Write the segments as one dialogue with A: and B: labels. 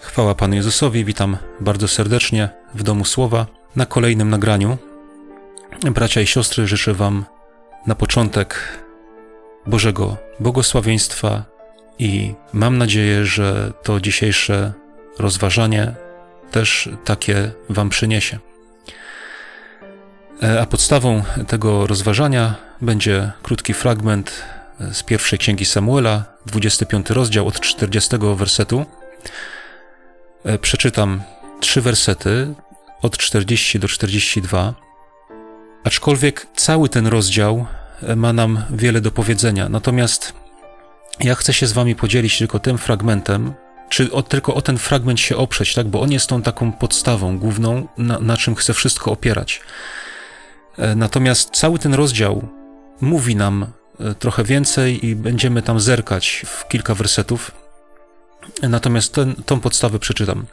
A: Chwała Panu Jezusowi, witam bardzo serdecznie w Domu Słowa na kolejnym nagraniu. Bracia i siostry, życzę Wam na początek Bożego błogosławieństwa i mam nadzieję, że to dzisiejsze rozważanie też takie Wam przyniesie. E, a podstawą tego rozważania będzie krótki fragment z pierwszej księgi Samuela, 25 rozdział od 40 wersetu. E, przeczytam trzy wersety od 40 do 42. Aczkolwiek cały ten rozdział e, ma nam wiele do powiedzenia. Natomiast ja chcę się z Wami podzielić tylko tym fragmentem, czy o, tylko o ten fragment się oprzeć, tak? Bo on jest tą taką podstawą główną, na, na czym chcę wszystko opierać. E, natomiast cały ten rozdział mówi nam trochę więcej i będziemy tam zerkać w kilka wersetów. Natomiast ten, tą podstawę przeczytam.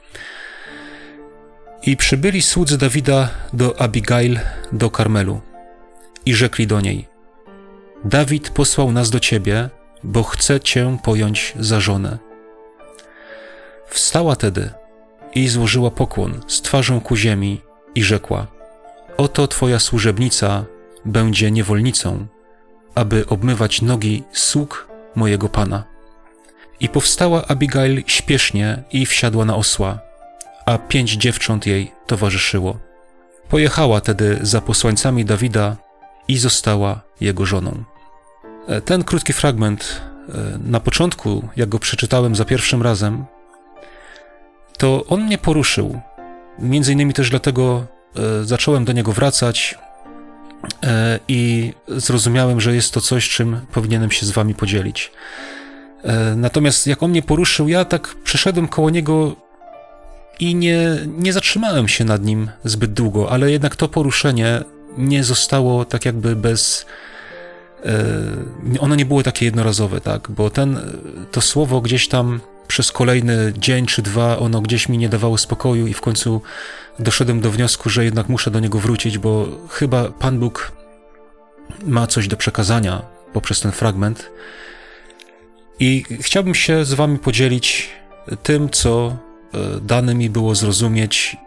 A: I przybyli słudzy Dawida do Abigail, do Karmelu i rzekli do niej: Dawid posłał nas do ciebie, bo chce cię pojąć za żonę. Wstała tedy i złożyła pokłon z twarzą ku ziemi i rzekła: Oto twoja służebnica będzie niewolnicą, aby obmywać nogi sług mojego pana. I powstała Abigail śpiesznie i wsiadła na osła, a pięć dziewcząt jej towarzyszyło. Pojechała tedy za posłańcami Dawida i została jego żoną. E, ten krótki fragment e, na początku, jak go przeczytałem za pierwszym razem, to on mnie poruszył. Między innymi też dlatego e, zacząłem do niego wracać i zrozumiałem, że jest to coś, czym powinienem się z wami podzielić. E, natomiast jak on mnie poruszył, ja tak przeszedłem koło niego i nie, nie zatrzymałem się nad nim zbyt długo, ale jednak to poruszenie nie zostało tak jakby bez. E, ono nie było takie jednorazowe, tak? Bo ten, to słowo gdzieś tam przez kolejny dzień czy dwa, ono gdzieś mi nie dawało spokoju i w końcu doszedłem do wniosku, że jednak muszę do niego wrócić, bo chyba Pan Bóg ma coś do przekazania poprzez ten fragment. I chciałbym się z Wami podzielić tym, co e, dane mi było zrozumieć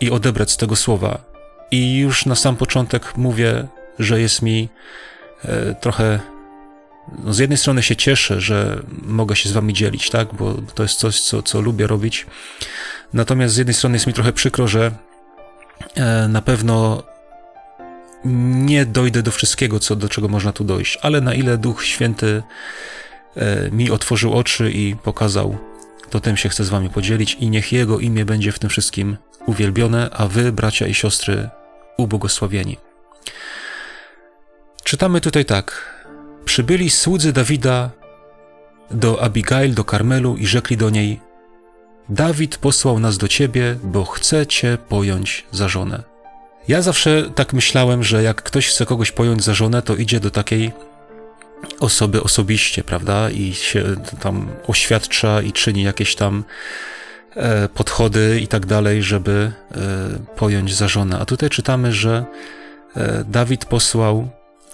A: i odebrać z tego słowa. I już na sam początek mówię, że jest mi e, trochę. No z jednej strony się cieszę, że mogę się z Wami dzielić, tak, bo to jest coś, co, co lubię robić. Natomiast z jednej strony jest mi trochę przykro, że e, na pewno nie dojdę do wszystkiego, co, do czego można tu dojść, ale na ile Duch Święty mi otworzył oczy i pokazał, to tym się chcę z wami podzielić i niech Jego imię będzie w tym wszystkim uwielbione, a wy, bracia i siostry, ubłogosławieni. Czytamy tutaj tak. Przybyli słudzy Dawida do Abigail, do Karmelu i rzekli do niej: Dawid posłał nas do ciebie, bo chce cię pojąć za żonę. Ja zawsze tak myślałem, że jak ktoś chce kogoś pojąć za żonę, to idzie do takiej osoby osobiście, prawda? I się tam oświadcza i czyni jakieś tam e, podchody i tak dalej, żeby e, pojąć za żonę. A tutaj czytamy, że e, Dawid posłał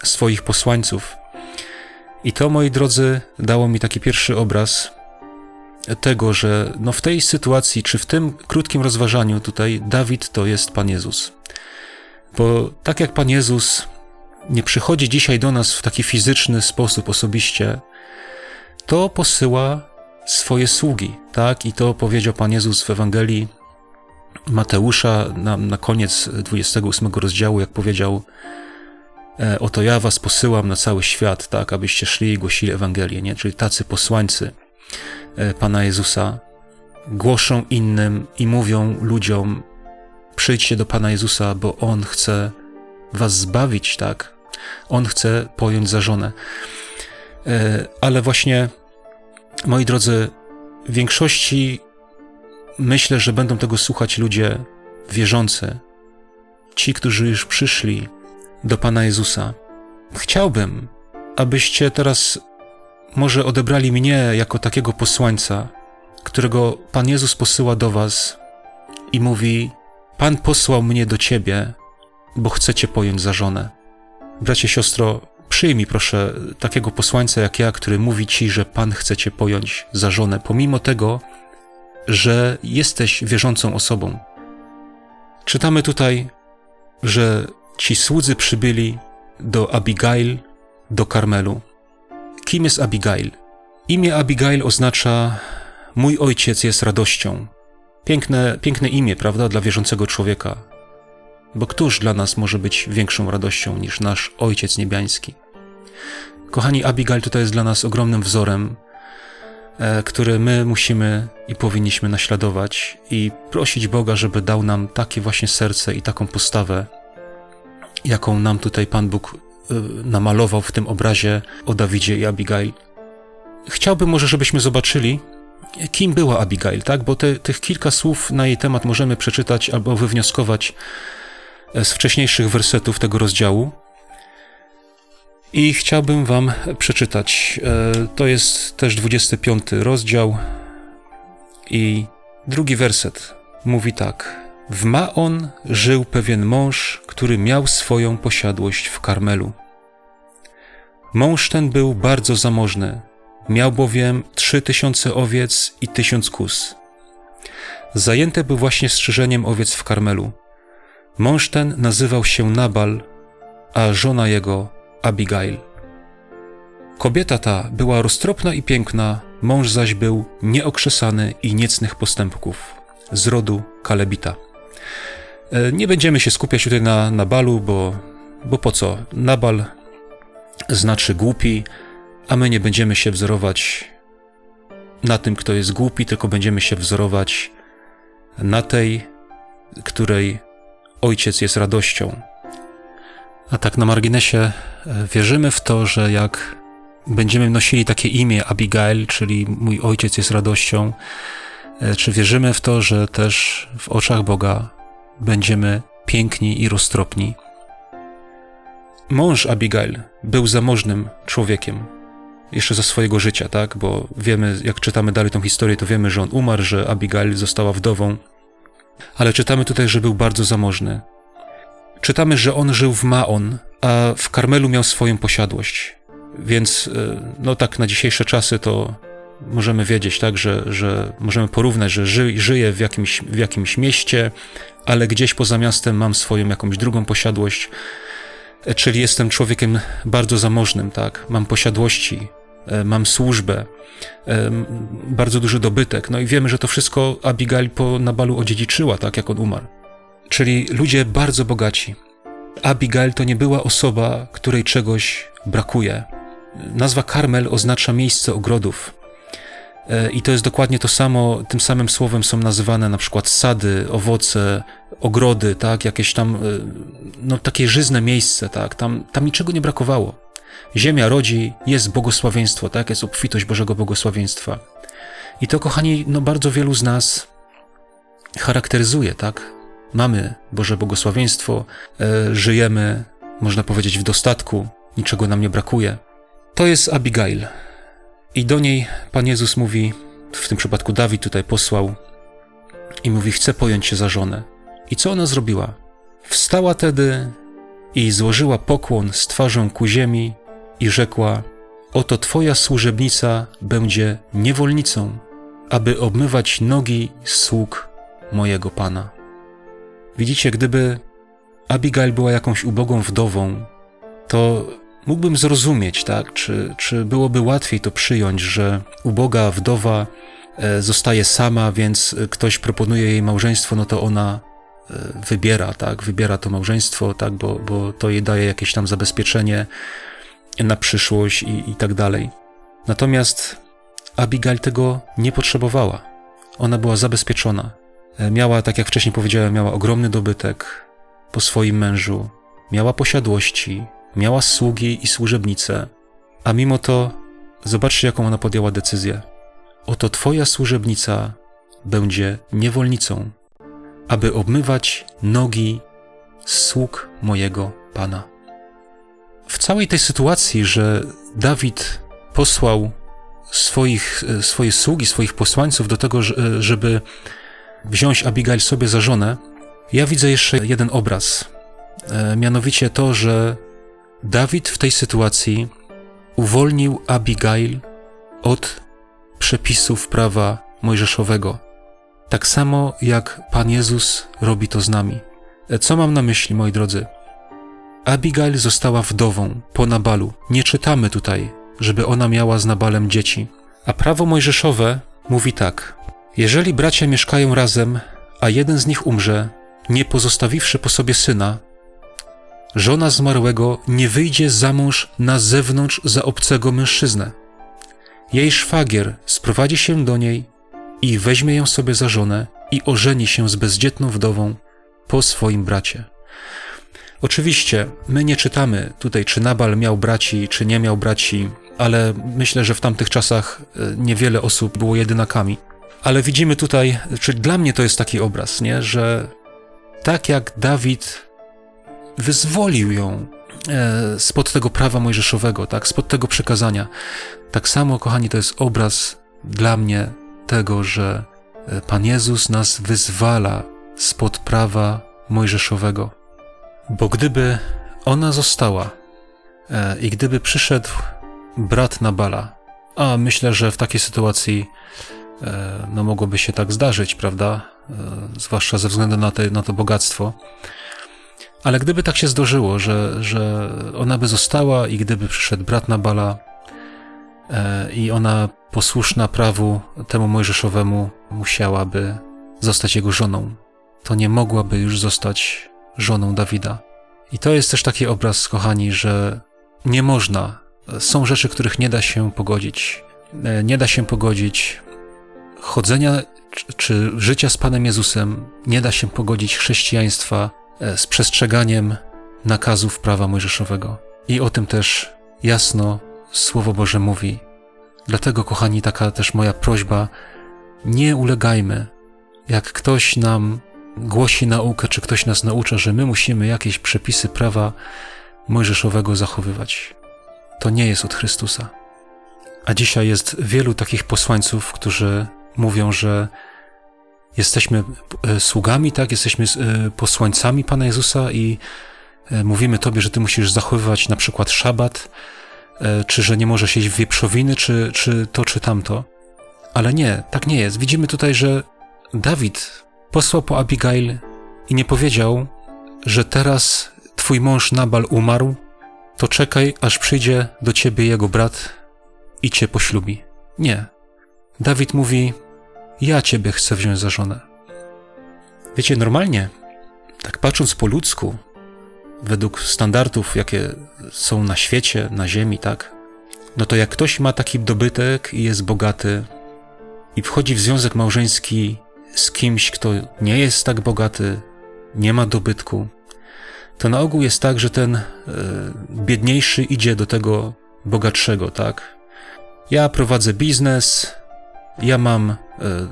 A: swoich posłańców. I to, moi drodzy, dało mi taki pierwszy obraz tego, że no w tej sytuacji, czy w tym krótkim rozważaniu tutaj, Dawid to jest Pan Jezus. Bo tak jak Pan Jezus nie przychodzi dzisiaj do nas w taki fizyczny sposób osobiście, to posyła swoje sługi, tak? I to powiedział Pan Jezus w Ewangelii Mateusza na, na koniec 28 rozdziału, jak powiedział e, oto ja was posyłam na cały świat, tak, abyście szli i głosili Ewangelię, nie? Czyli tacy posłańcy e, Pana Jezusa głoszą innym i mówią ludziom przyjdźcie do Pana Jezusa, bo On chce was zbawić, tak? On chce pojąć za żonę. E, ale właśnie, moi drodzy, w większości myślę, że będą tego słuchać ludzie wierzący, ci, którzy już przyszli do Pana Jezusa. Chciałbym, abyście teraz może odebrali mnie jako takiego posłańca, którego Pan Jezus posyła do Was i mówi: Pan posłał mnie do Ciebie, bo chcecie pojąć za żonę. Bracie, siostro, przyjmij proszę takiego posłańca jak ja, który mówi ci, że Pan chce cię pojąć za żonę, pomimo tego, że jesteś wierzącą osobą. Czytamy tutaj, że ci słudzy przybyli do Abigail, do Karmelu. Kim jest Abigail? Imię Abigail oznacza mój ojciec jest radością. Piękne, piękne imię, prawda, dla wierzącego człowieka. Bo któż dla nas może być większą radością niż nasz Ojciec Niebiański? Kochani, Abigail tutaj jest dla nas ogromnym wzorem, e, który my musimy i powinniśmy naśladować i prosić Boga, żeby dał nam takie właśnie serce i taką postawę, jaką nam tutaj Pan Bóg e, namalował w tym obrazie o Dawidzie i Abigail. Chciałbym może, żebyśmy zobaczyli, kim była Abigail, tak? Bo te, tych kilka słów na jej temat możemy przeczytać albo wywnioskować z wcześniejszych wersetów tego rozdziału. I chciałbym Wam przeczytać. E, to jest też 25 rozdział i drugi werset mówi tak. W Maon żył pewien mąż, który miał swoją posiadłość w Karmelu. Mąż ten był bardzo zamożny, miał bowiem trzy tysiące owiec i tysiąc kus. Zajęty był właśnie strzyżeniem owiec w Karmelu. Mąż ten nazywał się Nabal, a żona jego Abigail. Kobieta ta była roztropna i piękna, mąż zaś był nieokrzesany i niecnych postępków, z rodu Kalebita. E, nie będziemy się skupiać tutaj na Nabalu, bo, bo po co? Nabal znaczy głupi, a my nie będziemy się wzorować na tym, kto jest głupi, tylko będziemy się wzorować na tej, której ojciec jest radością. A tak na marginesie e, wierzymy w to, że jak będziemy nosili takie imię Abigail, czyli mój ojciec jest radością, e, czy wierzymy w to, że też w oczach Boga będziemy piękni i roztropni. Mąż Abigail był zamożnym człowiekiem, jeszcze za swojego życia, tak? Bo wiemy, jak czytamy dalej tą historię, to wiemy, że on umarł, że Abigail została wdową. Ale czytamy tutaj, że był bardzo zamożny. Czytamy, że on żył w Maon, a w Karmelu miał swoją posiadłość. Więc, e, no tak na dzisiejsze czasy to możemy wiedzieć, tak, że, że możemy porównać, że ży, żyję w jakimś, w jakimś mieście, ale gdzieś poza miastem mam swoją jakąś drugą posiadłość, e, czyli jestem człowiekiem bardzo zamożnym, tak, mam posiadłości, mam służbę, bardzo duży dobytek. No i wiemy, że to wszystko Abigail po Nabalu odziedziczyła, tak jak on umarł czyli ludzie bardzo bogaci. Abigail to nie była osoba, której czegoś brakuje. Nazwa Karmel oznacza miejsce ogrodów. E, I to jest dokładnie to samo, tym samym słowem są nazywane na przykład sady, owoce, ogrody, tak, jakieś tam, e, no takie żyzne miejsce, tak, tam, tam niczego nie brakowało. Ziemia rodzi, jest błogosławieństwo, tak, jest obfitość Bożego błogosławieństwa. I to, kochani, no bardzo wielu z nas charakteryzuje, tak, mamy Boże błogosławieństwo, e, żyjemy, można powiedzieć, w dostatku, niczego nam nie brakuje. To jest Abigail. I do niej Pan Jezus mówi, w tym przypadku Dawid tutaj posłał, i mówi: Chcę pojąć się za żonę. I co ona zrobiła? Wstała tedy i złożyła pokłon z twarzą ku ziemi i rzekła: Oto Twoja służebnica będzie niewolnicą, aby obmywać nogi sług mojego Pana. Widzicie, gdyby Abigail była jakąś ubogą wdową, to mógłbym zrozumieć, tak? Czy, czy byłoby łatwiej to przyjąć, że uboga wdowa e, zostaje sama, więc ktoś proponuje jej małżeństwo, no to ona e, wybiera, tak? Wybiera to małżeństwo, tak? Bo, bo to jej daje jakieś tam zabezpieczenie na przyszłość i, i tak dalej. Natomiast Abigail tego nie potrzebowała. Ona była zabezpieczona. E, miała, tak jak wcześniej powiedziałem, miała ogromny dobytek po swoim mężu, miała posiadłości, miała sługi i służebnice, a mimo to zobaczcie, jaką ona podjęła decyzję. Oto Twoja służebnica będzie niewolnicą, aby obmywać nogi sług mojego Pana. W całej tej sytuacji, że Dawid posłał swoich, e, swoje sługi, swoich posłańców do tego, e, żeby wziąć Abigail sobie za żonę, ja widzę jeszcze jeden obraz. E, mianowicie to, że Dawid w tej sytuacji uwolnił Abigail od przepisów prawa mojżeszowego. Tak samo jak Pan Jezus robi to z nami. Co mam na myśli, moi drodzy? Abigail została wdową po Nabalu. Nie czytamy tutaj, żeby ona miała z Nabalem dzieci. A prawo mojżeszowe mówi tak: Jeżeli bracia mieszkają razem, a jeden z nich umrze, nie pozostawiwszy po sobie syna, żona zmarłego nie wyjdzie za mąż na zewnątrz za obcego mężczyznę. Jej szwagier sprowadzi się do niej i weźmie ją sobie za żonę i ożeni się z bezdzietną wdową po swoim bracie. Oczywiście, my nie czytamy tutaj, czy Nabal miał braci, czy nie miał braci, ale myślę, że w tamtych czasach e, niewiele osób było jedynakami. Ale widzimy tutaj, czy dla mnie to jest taki obraz, nie? że tak jak Dawid wyzwolił ją e, spod tego prawa mojżeszowego, tak, spod tego przekazania, tak samo, kochani, to jest obraz dla mnie tego, że e, Pan Jezus nas wyzwala spod prawa mojżeszowego. Bo gdyby ona została e, i gdyby przyszedł brat Nabala, a myślę, że w takiej sytuacji e, no mogłoby się tak zdarzyć, prawda? E, zwłaszcza ze względu na, te, na to bogactwo. Ale gdyby tak się zdarzyło, że, że ona by została i gdyby przyszedł brat Nabala e, i ona posłuszna prawu temu mojżeszowemu musiałaby zostać jego żoną, to nie mogłaby już zostać żoną Dawida. I to jest też taki obraz, kochani, że nie można, są rzeczy, których nie da się pogodzić. E, nie da się pogodzić chodzenia czy życia z Panem Jezusem, nie da się pogodzić chrześcijaństwa e, z przestrzeganiem nakazów prawa mojżeszowego. I o tym też jasno Słowo Boże mówi. Dlatego, kochani, taka też moja prośba, nie ulegajmy. Jak ktoś nam głosi naukę, czy ktoś nas naucza, że my musimy jakieś przepisy prawa mojżeszowego zachowywać. To nie jest od Chrystusa. A dzisiaj jest wielu takich posłańców, którzy mówią, że jesteśmy e, sługami, tak, jesteśmy e, posłańcami Pana Jezusa i e, mówimy Tobie, że Ty musisz zachowywać na przykład szabat, czy że nie możesz jeść wieprzowiny, czy, czy to, czy tamto. Ale nie, tak nie jest. Widzimy tutaj, że Dawid posłał po Abigail i nie powiedział, że teraz twój mąż Nabal umarł, to czekaj, aż przyjdzie do ciebie jego brat i cię poślubi. Nie. Dawid mówi: Ja ciebie chcę wziąć za żonę. Wiecie, normalnie, tak patrząc po ludzku, według standardów, jakie są na świecie, na ziemi, tak, no to jak ktoś ma taki dobytek i jest bogaty i wchodzi w związek małżeński z kimś, kto nie jest tak bogaty, nie ma dobytku, to na ogół jest tak, że ten e, biedniejszy idzie do tego bogatszego, tak? Ja prowadzę biznes, ja mam e,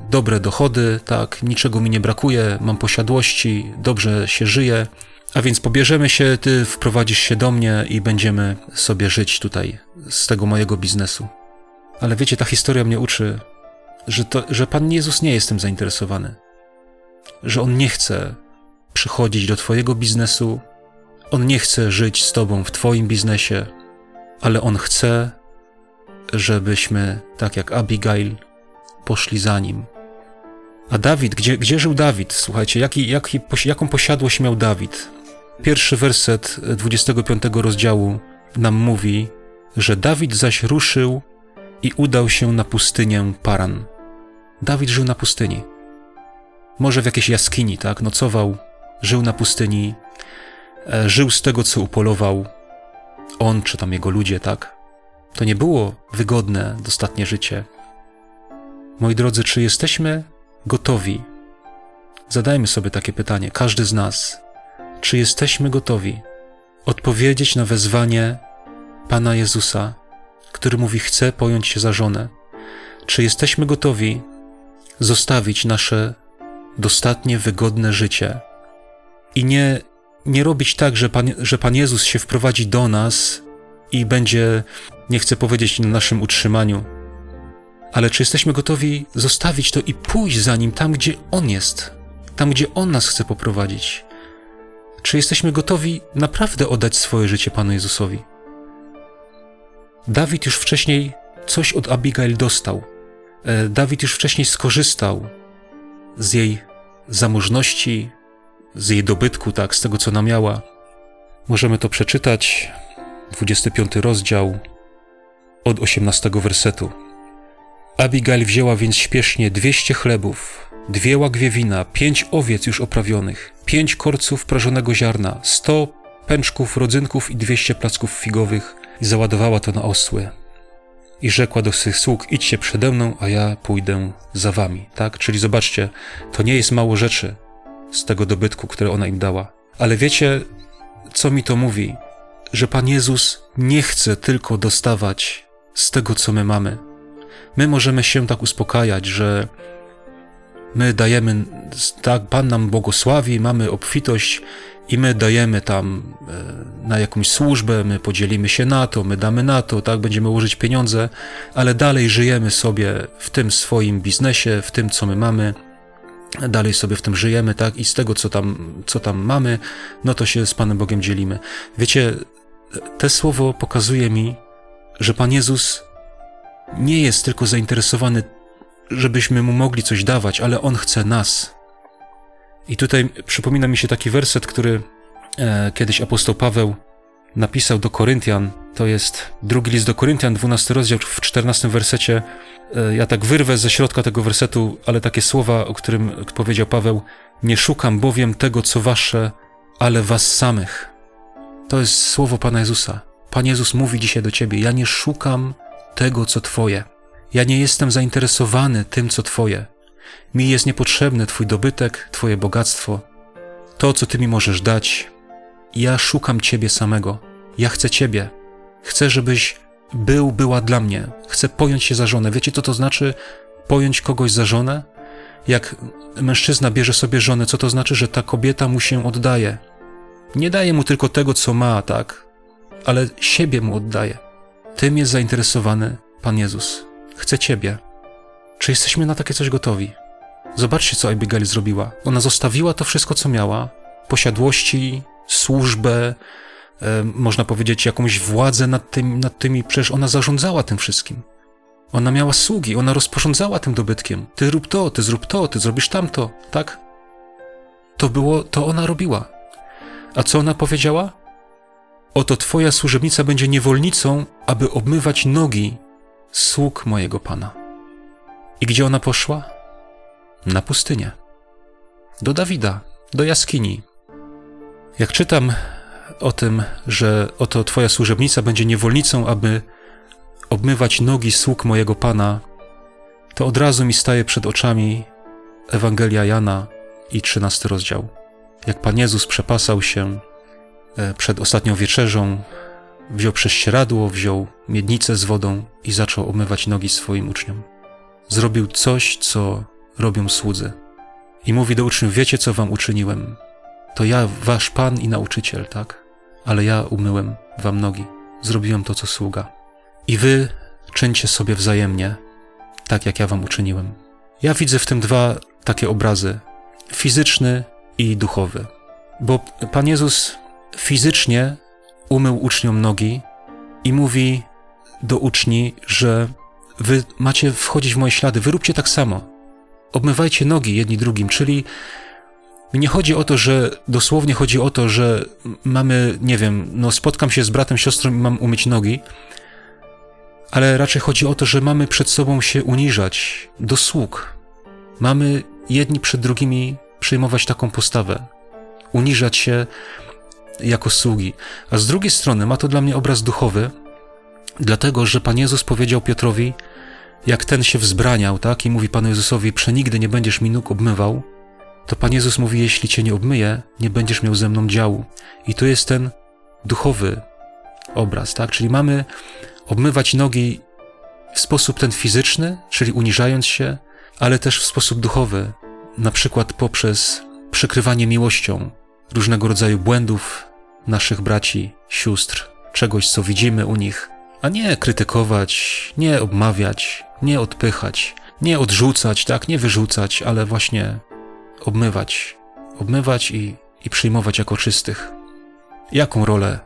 A: dobre dochody, tak, niczego mi nie brakuje, mam posiadłości, dobrze się żyje, a więc pobierzemy się, ty wprowadzisz się do mnie i będziemy sobie żyć tutaj z tego mojego biznesu. Ale wiecie, ta historia mnie uczy, że, to, że Pan Jezus nie jest tym zainteresowany. Że On nie chce przychodzić do Twojego biznesu, On nie chce żyć z Tobą w Twoim biznesie, ale On chce, żebyśmy, tak jak Abigail, poszli za Nim. A Dawid, gdzie, gdzie żył Dawid? Słuchajcie, jaki, jaki, jaką posiadłość miał Dawid? Pierwszy werset 25 rozdziału nam mówi, że Dawid zaś ruszył i udał się na pustynię Paran. Dawid żył na pustyni. Może w jakiejś jaskini, tak? Nocował, żył na pustyni, e, żył z tego, co upolował. On czy tam jego ludzie, tak? To nie było wygodne, dostatnie życie. Moi drodzy, czy jesteśmy gotowi? Zadajmy sobie takie pytanie, każdy z nas. Czy jesteśmy gotowi odpowiedzieć na wezwanie Pana Jezusa, który mówi: Chcę pojąć się za żonę? Czy jesteśmy gotowi zostawić nasze dostatnie, wygodne życie i nie, nie robić tak, że Pan, że Pan Jezus się wprowadzi do nas i będzie, nie chcę powiedzieć, na naszym utrzymaniu, ale czy jesteśmy gotowi zostawić to i pójść za Nim tam, gdzie On jest, tam, gdzie On nas chce poprowadzić? Czy jesteśmy gotowi naprawdę oddać swoje życie Panu Jezusowi? Dawid już wcześniej coś od Abigail dostał. E, Dawid już wcześniej skorzystał z jej zamożności, z jej dobytku, tak, z tego co ona miała. Możemy to przeczytać, 25 rozdział, od 18 wersetu. Abigail wzięła więc śpiesznie 200 chlebów, dwie łagwie wina, pięć owiec już oprawionych, pięć korców prażonego ziarna, sto pęczków rodzynków i dwieście placków figowych i załadowała to na osły. I rzekła do swych sług, idźcie przede mną, a ja pójdę za wami. Tak? Czyli zobaczcie, to nie jest mało rzeczy z tego dobytku, które ona im dała. Ale wiecie, co mi to mówi? Że Pan Jezus nie chce tylko dostawać z tego, co my mamy. My możemy się tak uspokajać, że my dajemy, tak, Pan nam błogosławi, mamy obfitość i my dajemy tam e, na jakąś służbę, my podzielimy się na to, my damy na to, tak, będziemy użyć pieniądze, ale dalej żyjemy sobie w tym swoim biznesie, w tym, co my mamy, dalej sobie w tym żyjemy, tak, i z tego, co tam, co tam mamy, no to się z Panem Bogiem dzielimy. Wiecie, te słowo pokazuje mi, że Pan Jezus nie jest tylko zainteresowany, żebyśmy Mu mogli coś dawać, ale On chce nas. I tutaj przypomina mi się taki werset, który e, kiedyś apostoł Paweł napisał do Koryntian. To jest drugi list do Koryntian, 12 rozdział, w 14 wersecie. E, ja tak wyrwę ze środka tego wersetu, ale takie słowa, o którym powiedział Paweł: Nie szukam bowiem tego, co wasze, ale was samych. To jest słowo Pana Jezusa. Pan Jezus mówi dzisiaj do ciebie: Ja nie szukam tego, co Twoje. Ja nie jestem zainteresowany tym, co Twoje. Mi jest niepotrzebny Twój dobytek, Twoje bogactwo, to, co Ty mi możesz dać. Ja szukam Ciebie samego. Ja chcę Ciebie. Chcę, żebyś był, była dla mnie. Chcę pojąć się za żonę. Wiecie, co to znaczy pojąć kogoś za żonę? Jak mężczyzna bierze sobie żonę, co to znaczy, że ta kobieta mu się oddaje. Nie daje mu tylko tego, co ma, tak? Ale siebie mu oddaje. Tym jest zainteresowany Pan Jezus. Chce Ciebie. Czy jesteśmy na takie coś gotowi? Zobaczcie, co Abigail zrobiła. Ona zostawiła to wszystko, co miała: posiadłości, służbę, e, można powiedzieć, jakąś władzę nad, tym, nad tymi. Przecież ona zarządzała tym wszystkim. Ona miała sługi, ona rozporządzała tym dobytkiem. Ty rób to, ty zrób to, ty zrobisz tamto, tak? To było, to ona robiła. A co ona powiedziała? Oto Twoja służebnica będzie niewolnicą, aby obmywać nogi sług mojego Pana. I gdzie ona poszła? Na pustynię. Do Dawida, do jaskini. Jak czytam o tym, że oto Twoja służebnica będzie niewolnicą, aby obmywać nogi sług mojego Pana, to od razu mi staje przed oczami Ewangelia Jana i trzynasty rozdział. Jak Pan Jezus przepasał się E, przed ostatnią wieczerzą wziął prześcieradło, wziął miednicę z wodą i zaczął omywać nogi swoim uczniom. Zrobił coś, co robią słudzy. I mówi do uczniów: Wiecie, co wam uczyniłem? To ja, wasz pan i nauczyciel, tak? Ale ja umyłem wam nogi. Zrobiłem to, co sługa. I wy czyńcie sobie wzajemnie, tak jak ja wam uczyniłem. Ja widzę w tym dwa takie obrazy: fizyczny i duchowy. Bo Pan Jezus fizycznie umył uczniom nogi i mówi do uczni, że wy macie wchodzić w moje ślady, wy róbcie tak samo. Obmywajcie nogi jedni drugim, czyli nie chodzi o to, że dosłownie chodzi o to, że mamy, nie wiem, no spotkam się z bratem, siostrą i mam umyć nogi, ale raczej chodzi o to, że mamy przed sobą się uniżać do sług. Mamy jedni przed drugimi przyjmować taką postawę, uniżać się jako sługi. A z drugiej strony ma to dla mnie obraz duchowy, dlatego że Pan Jezus powiedział Piotrowi, jak ten się wzbraniał, tak, i mówi Panu Jezusowi, przenigdy nie będziesz mi nóg obmywał, to Pan Jezus mówi, jeśli cię nie obmyję, nie będziesz miał ze mną działu. I to jest ten duchowy obraz, tak, czyli mamy obmywać nogi w sposób ten fizyczny, czyli uniżając się, ale też w sposób duchowy, na przykład poprzez przykrywanie miłością różnego rodzaju błędów, naszych braci, sióstr, czegoś, co widzimy u nich, a nie krytykować, nie obmawiać, nie odpychać, nie odrzucać, tak, nie wyrzucać, ale właśnie obmywać, obmywać i, i przyjmować jako czystych. Jaką rolę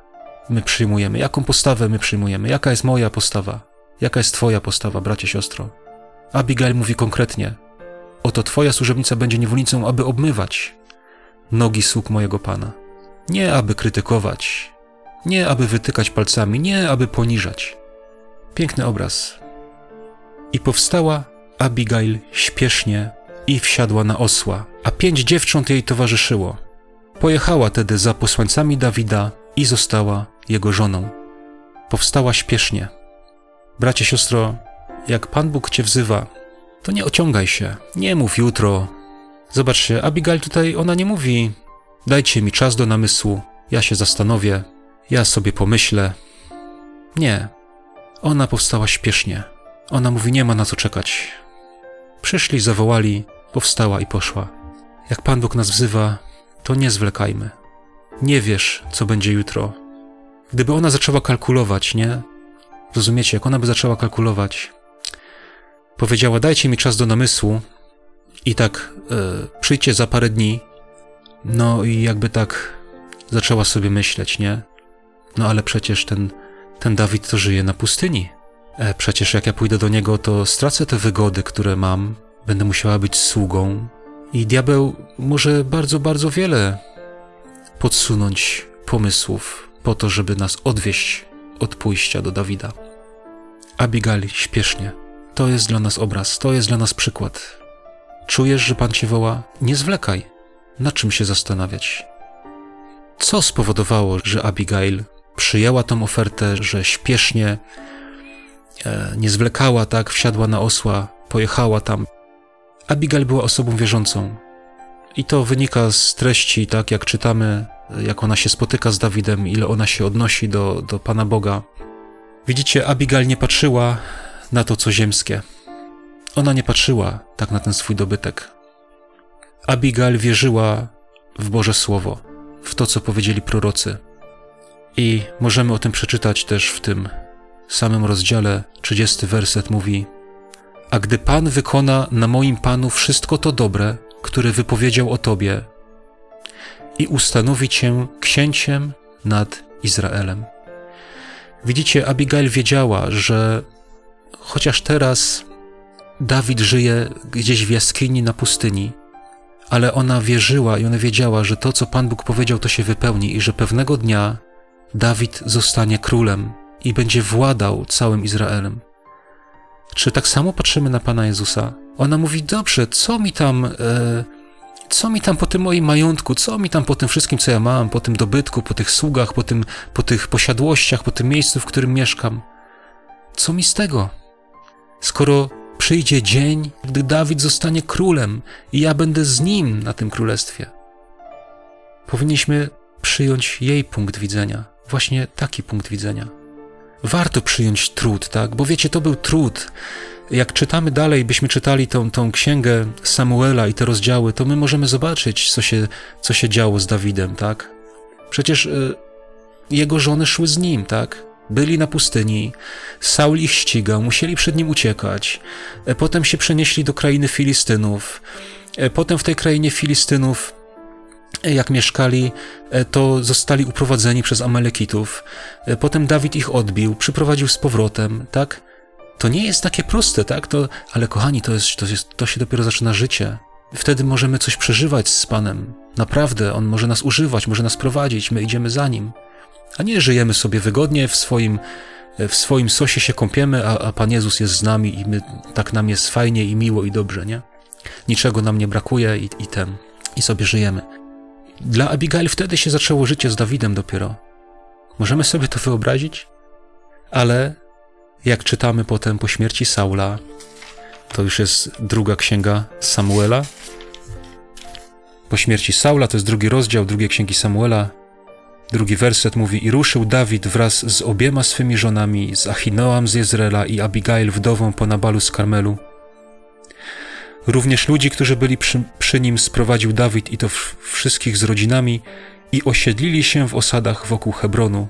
A: my przyjmujemy, jaką postawę my przyjmujemy, jaka jest moja postawa, jaka jest Twoja postawa, bracie, siostro. Abigail mówi konkretnie: Oto twoja służebnica będzie niewolnicą, aby obmywać nogi sług mojego Pana. Nie aby krytykować, nie aby wytykać palcami, nie aby poniżać. Piękny obraz. I powstała Abigail śpiesznie i wsiadła na osła, a pięć dziewcząt jej towarzyszyło. Pojechała tedy za posłańcami Dawida i została jego żoną. Powstała śpiesznie. Bracie, siostro, jak Pan Bóg cię wzywa, to nie ociągaj się, nie mów jutro. Zobaczcie, Abigail tutaj, ona nie mówi, dajcie mi czas do namysłu, ja się zastanowię, ja sobie pomyślę. Nie, ona powstała śpiesznie. Ona mówi, nie ma na co czekać. Przyszli, zawołali, powstała i poszła. Jak Pan Bóg nas wzywa, to nie zwlekajmy. Nie wiesz, co będzie jutro. Gdyby ona zaczęła kalkulować, nie? Rozumiecie, jak ona by zaczęła kalkulować, powiedziała: Dajcie mi czas do namysłu i tak e, przyjdźcie za parę dni. No i jakby tak zaczęła sobie myśleć, nie? No ale przecież ten, ten Dawid to żyje na pustyni. E, przecież jak ja pójdę do niego, to stracę te wygody, które mam. Będę musiała być sługą. I diabeł może bardzo, bardzo wiele podsunąć pomysłów po to, żeby nas odwieść od pójścia do Dawida. Abigail śpiesznie. To jest dla nas obraz, to jest dla nas przykład. Czujesz, że Pan cię woła? Nie zwlekaj. Na czym się zastanawiać? Co spowodowało, że Abigail przyjęła tą ofertę, że śpiesznie, e, nie zwlekała, tak, wsiadła na osła, pojechała tam. Abigail była osobą wierzącą. I to wynika z treści, tak, jak czytamy, jak ona się spotyka z Dawidem, ile ona się odnosi do, do Pana Boga. Widzicie, Abigail nie patrzyła na to, co ziemskie. Ona nie patrzyła tak na ten swój dobytek. Abigail wierzyła w Boże Słowo, w to, co powiedzieli prorocy. I możemy o tym przeczytać też w tym samym rozdziale, 30 werset mówi: A gdy Pan wykona na moim Panu wszystko to dobre, które wypowiedział o Tobie, i ustanowi Cię księciem nad Izraelem. Widzicie, Abigail wiedziała, że chociaż teraz Dawid żyje gdzieś w jaskini na pustyni, ale ona wierzyła i ona wiedziała, że to, co Pan Bóg powiedział, to się wypełni i że pewnego dnia Dawid zostanie królem i będzie władał całym Izraelem. Czy tak samo patrzymy na Pana Jezusa? Ona mówi: Dobrze, co mi tam, e, co mi tam po tym moim majątku, co mi tam po tym wszystkim, co ja mam, po tym dobytku, po tych sługach, po, tym, po tych posiadłościach, po tym miejscu, w którym mieszkam? Co mi z tego? Skoro przyjdzie dzień, gdy Dawid zostanie królem i ja będę z nim na tym królestwie. Powinniśmy przyjąć jej punkt widzenia, właśnie taki punkt widzenia. Warto przyjąć trud, tak? Bo wiecie, to był trud. Jak czytamy dalej, byśmy czytali tą, tą księgę Samuela i te rozdziały, to my możemy zobaczyć, co się, co się działo z Dawidem, tak? Przecież y, jego żony szły z nim, tak? Byli na pustyni, Saul ich ścigał, musieli przed nim uciekać. E, potem się przenieśli do krainy Filistynów. E, potem w tej krainie Filistynów, jak mieszkali, to zostali uprowadzeni przez Amalekitów. Potem Dawid ich odbił, przyprowadził z powrotem, tak? To nie jest takie proste, tak? To, ale kochani, to, jest, to, jest, to się dopiero zaczyna życie. Wtedy możemy coś przeżywać z Panem. Naprawdę, On może nas używać, może nas prowadzić, my idziemy za Nim a nie żyjemy sobie wygodnie w swoim, w swoim sosie się kąpiemy, a, a Pan Jezus jest z nami i my, tak nam jest fajnie i miło i dobrze, nie? Niczego nam nie brakuje i, i tem, i sobie żyjemy. Dla Abigail wtedy się zaczęło życie z Dawidem dopiero. Możemy sobie to wyobrazić? Ale jak czytamy potem po śmierci Saula, to już jest druga księga Samuela. Po śmierci Saula, to jest drugi rozdział drugiej księgi Samuela, Drugi werset mówi: I ruszył Dawid wraz z obiema swymi żonami, z Achinoam z Jezrela i Abigail wdową po Nabalu z Karmelu. Również ludzi, którzy byli przy, przy nim, sprowadził Dawid i to wszystkich z rodzinami i osiedlili się w osadach wokół Hebronu.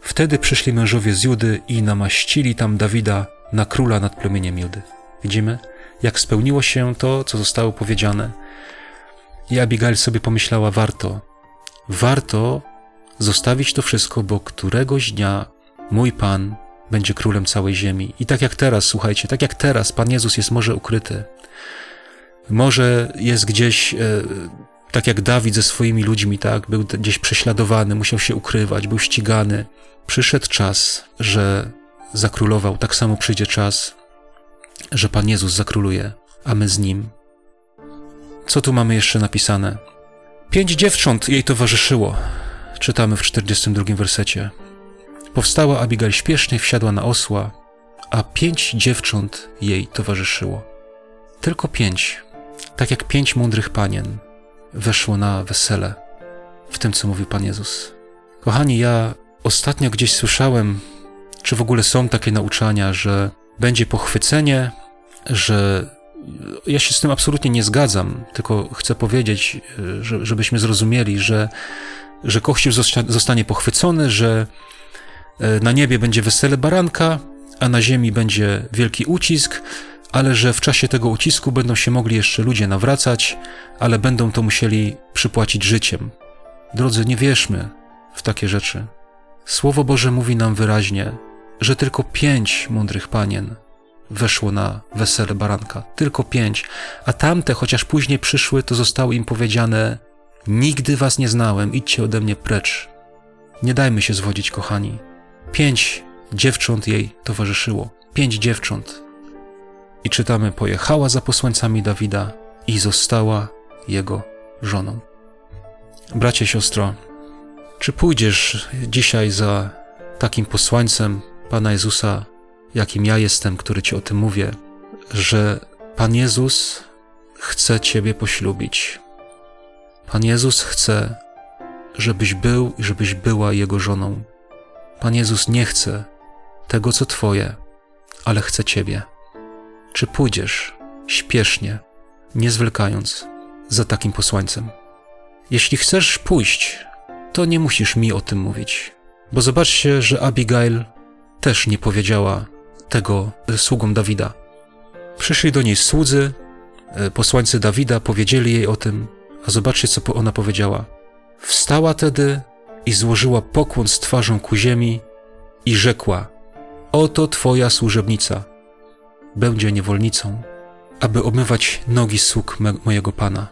A: Wtedy przyszli mężowie z Judy i namaścili tam Dawida na króla nad plemieniem Judy. Widzimy, jak spełniło się to, co zostało powiedziane. I Abigail sobie pomyślała: warto, warto zostawić to wszystko, bo któregoś dnia mój Pan będzie królem całej ziemi. I tak jak teraz, słuchajcie, tak jak teraz Pan Jezus jest może ukryty, Może jest gdzieś, e, tak jak Dawid ze swoimi ludźmi, tak, był gdzieś prześladowany, musiał się ukrywać, był ścigany. Przyszedł czas, że zakrólował, tak samo przyjdzie czas, że Pan Jezus zakróluje, a my z Nim. Co tu mamy jeszcze napisane? Pięć dziewcząt jej towarzyszyło, czytamy w 42 wersecie. Powstała Abigail śpiesznie, wsiadła na osła, a pięć dziewcząt jej towarzyszyło. Tylko pięć, tak jak pięć mądrych panien, weszło na wesele w tym, co mówił Pan Jezus. Kochani, ja ostatnio gdzieś słyszałem, czy w ogóle są takie nauczania, że będzie pochwycenie, że ja się z tym absolutnie nie zgadzam, tylko chcę powiedzieć, że, żebyśmy zrozumieli, że, że Kościół zostanie pochwycony, że na niebie będzie wesele baranka, a na ziemi będzie wielki ucisk, ale że w czasie tego ucisku będą się mogli jeszcze ludzie nawracać, ale będą to musieli przypłacić życiem. Drodzy, nie wierzmy w takie rzeczy. Słowo Boże mówi nam wyraźnie, że tylko pięć mądrych panien weszło na wesele baranka. Tylko pięć. A tamte, chociaż później przyszły, to zostało im powiedziane: Nigdy was nie znałem, idźcie ode mnie precz. Nie dajmy się zwodzić, kochani. Pięć dziewcząt jej towarzyszyło. Pięć dziewcząt. I czytamy: Pojechała za posłańcami Dawida i została jego żoną. Bracie, siostro, czy pójdziesz dzisiaj za takim posłańcem Pana Jezusa jakim ja jestem, który ci o tym mówię, że Pan Jezus chce Ciebie poślubić. Pan Jezus chce, żebyś był i żebyś była Jego żoną. Pan Jezus nie chce tego, co Twoje, ale chce Ciebie. Czy pójdziesz śpiesznie, nie zwlekając, za takim posłańcem? Jeśli chcesz pójść, to nie musisz mi o tym mówić, bo zobaczcie, że Abigail też nie powiedziała tego sługom Dawida. Przyszli do niej słudzy, e, posłańcy Dawida, powiedzieli jej o tym, a zobaczcie, co ona powiedziała. Wstała tedy i złożyła pokłon z twarzą ku ziemi i rzekła: Oto twoja służebnica będzie niewolnicą, aby obmywać nogi sług mojego pana.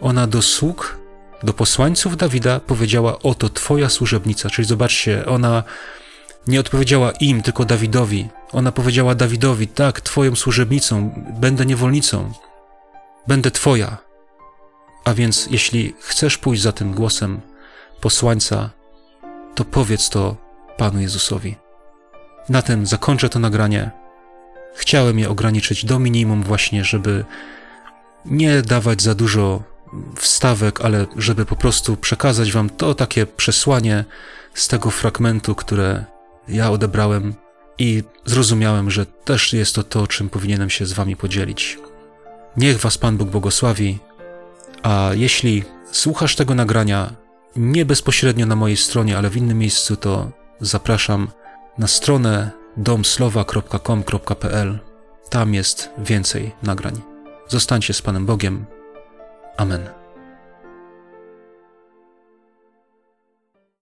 A: Ona do sług, do posłańców Dawida powiedziała: Oto twoja służebnica. Czyli zobaczcie, ona nie odpowiedziała im, tylko Dawidowi. Ona powiedziała Dawidowi: Tak, twoją służebnicą, będę niewolnicą, będę twoja. A więc, jeśli chcesz pójść za tym głosem posłańca, to powiedz to Panu Jezusowi. Na tym zakończę to nagranie. Chciałem je ograniczyć do minimum, właśnie, żeby nie dawać za dużo wstawek, ale żeby po prostu przekazać Wam to takie przesłanie z tego fragmentu, które ja odebrałem i zrozumiałem, że też jest to to, czym powinienem się z Wami podzielić. Niech Was Pan Bóg błogosławi, a jeśli słuchasz tego nagrania nie bezpośrednio na mojej stronie, ale w innym miejscu, to zapraszam na stronę domslowa.com.pl. Tam jest więcej nagrań. Zostańcie z Panem Bogiem. Amen.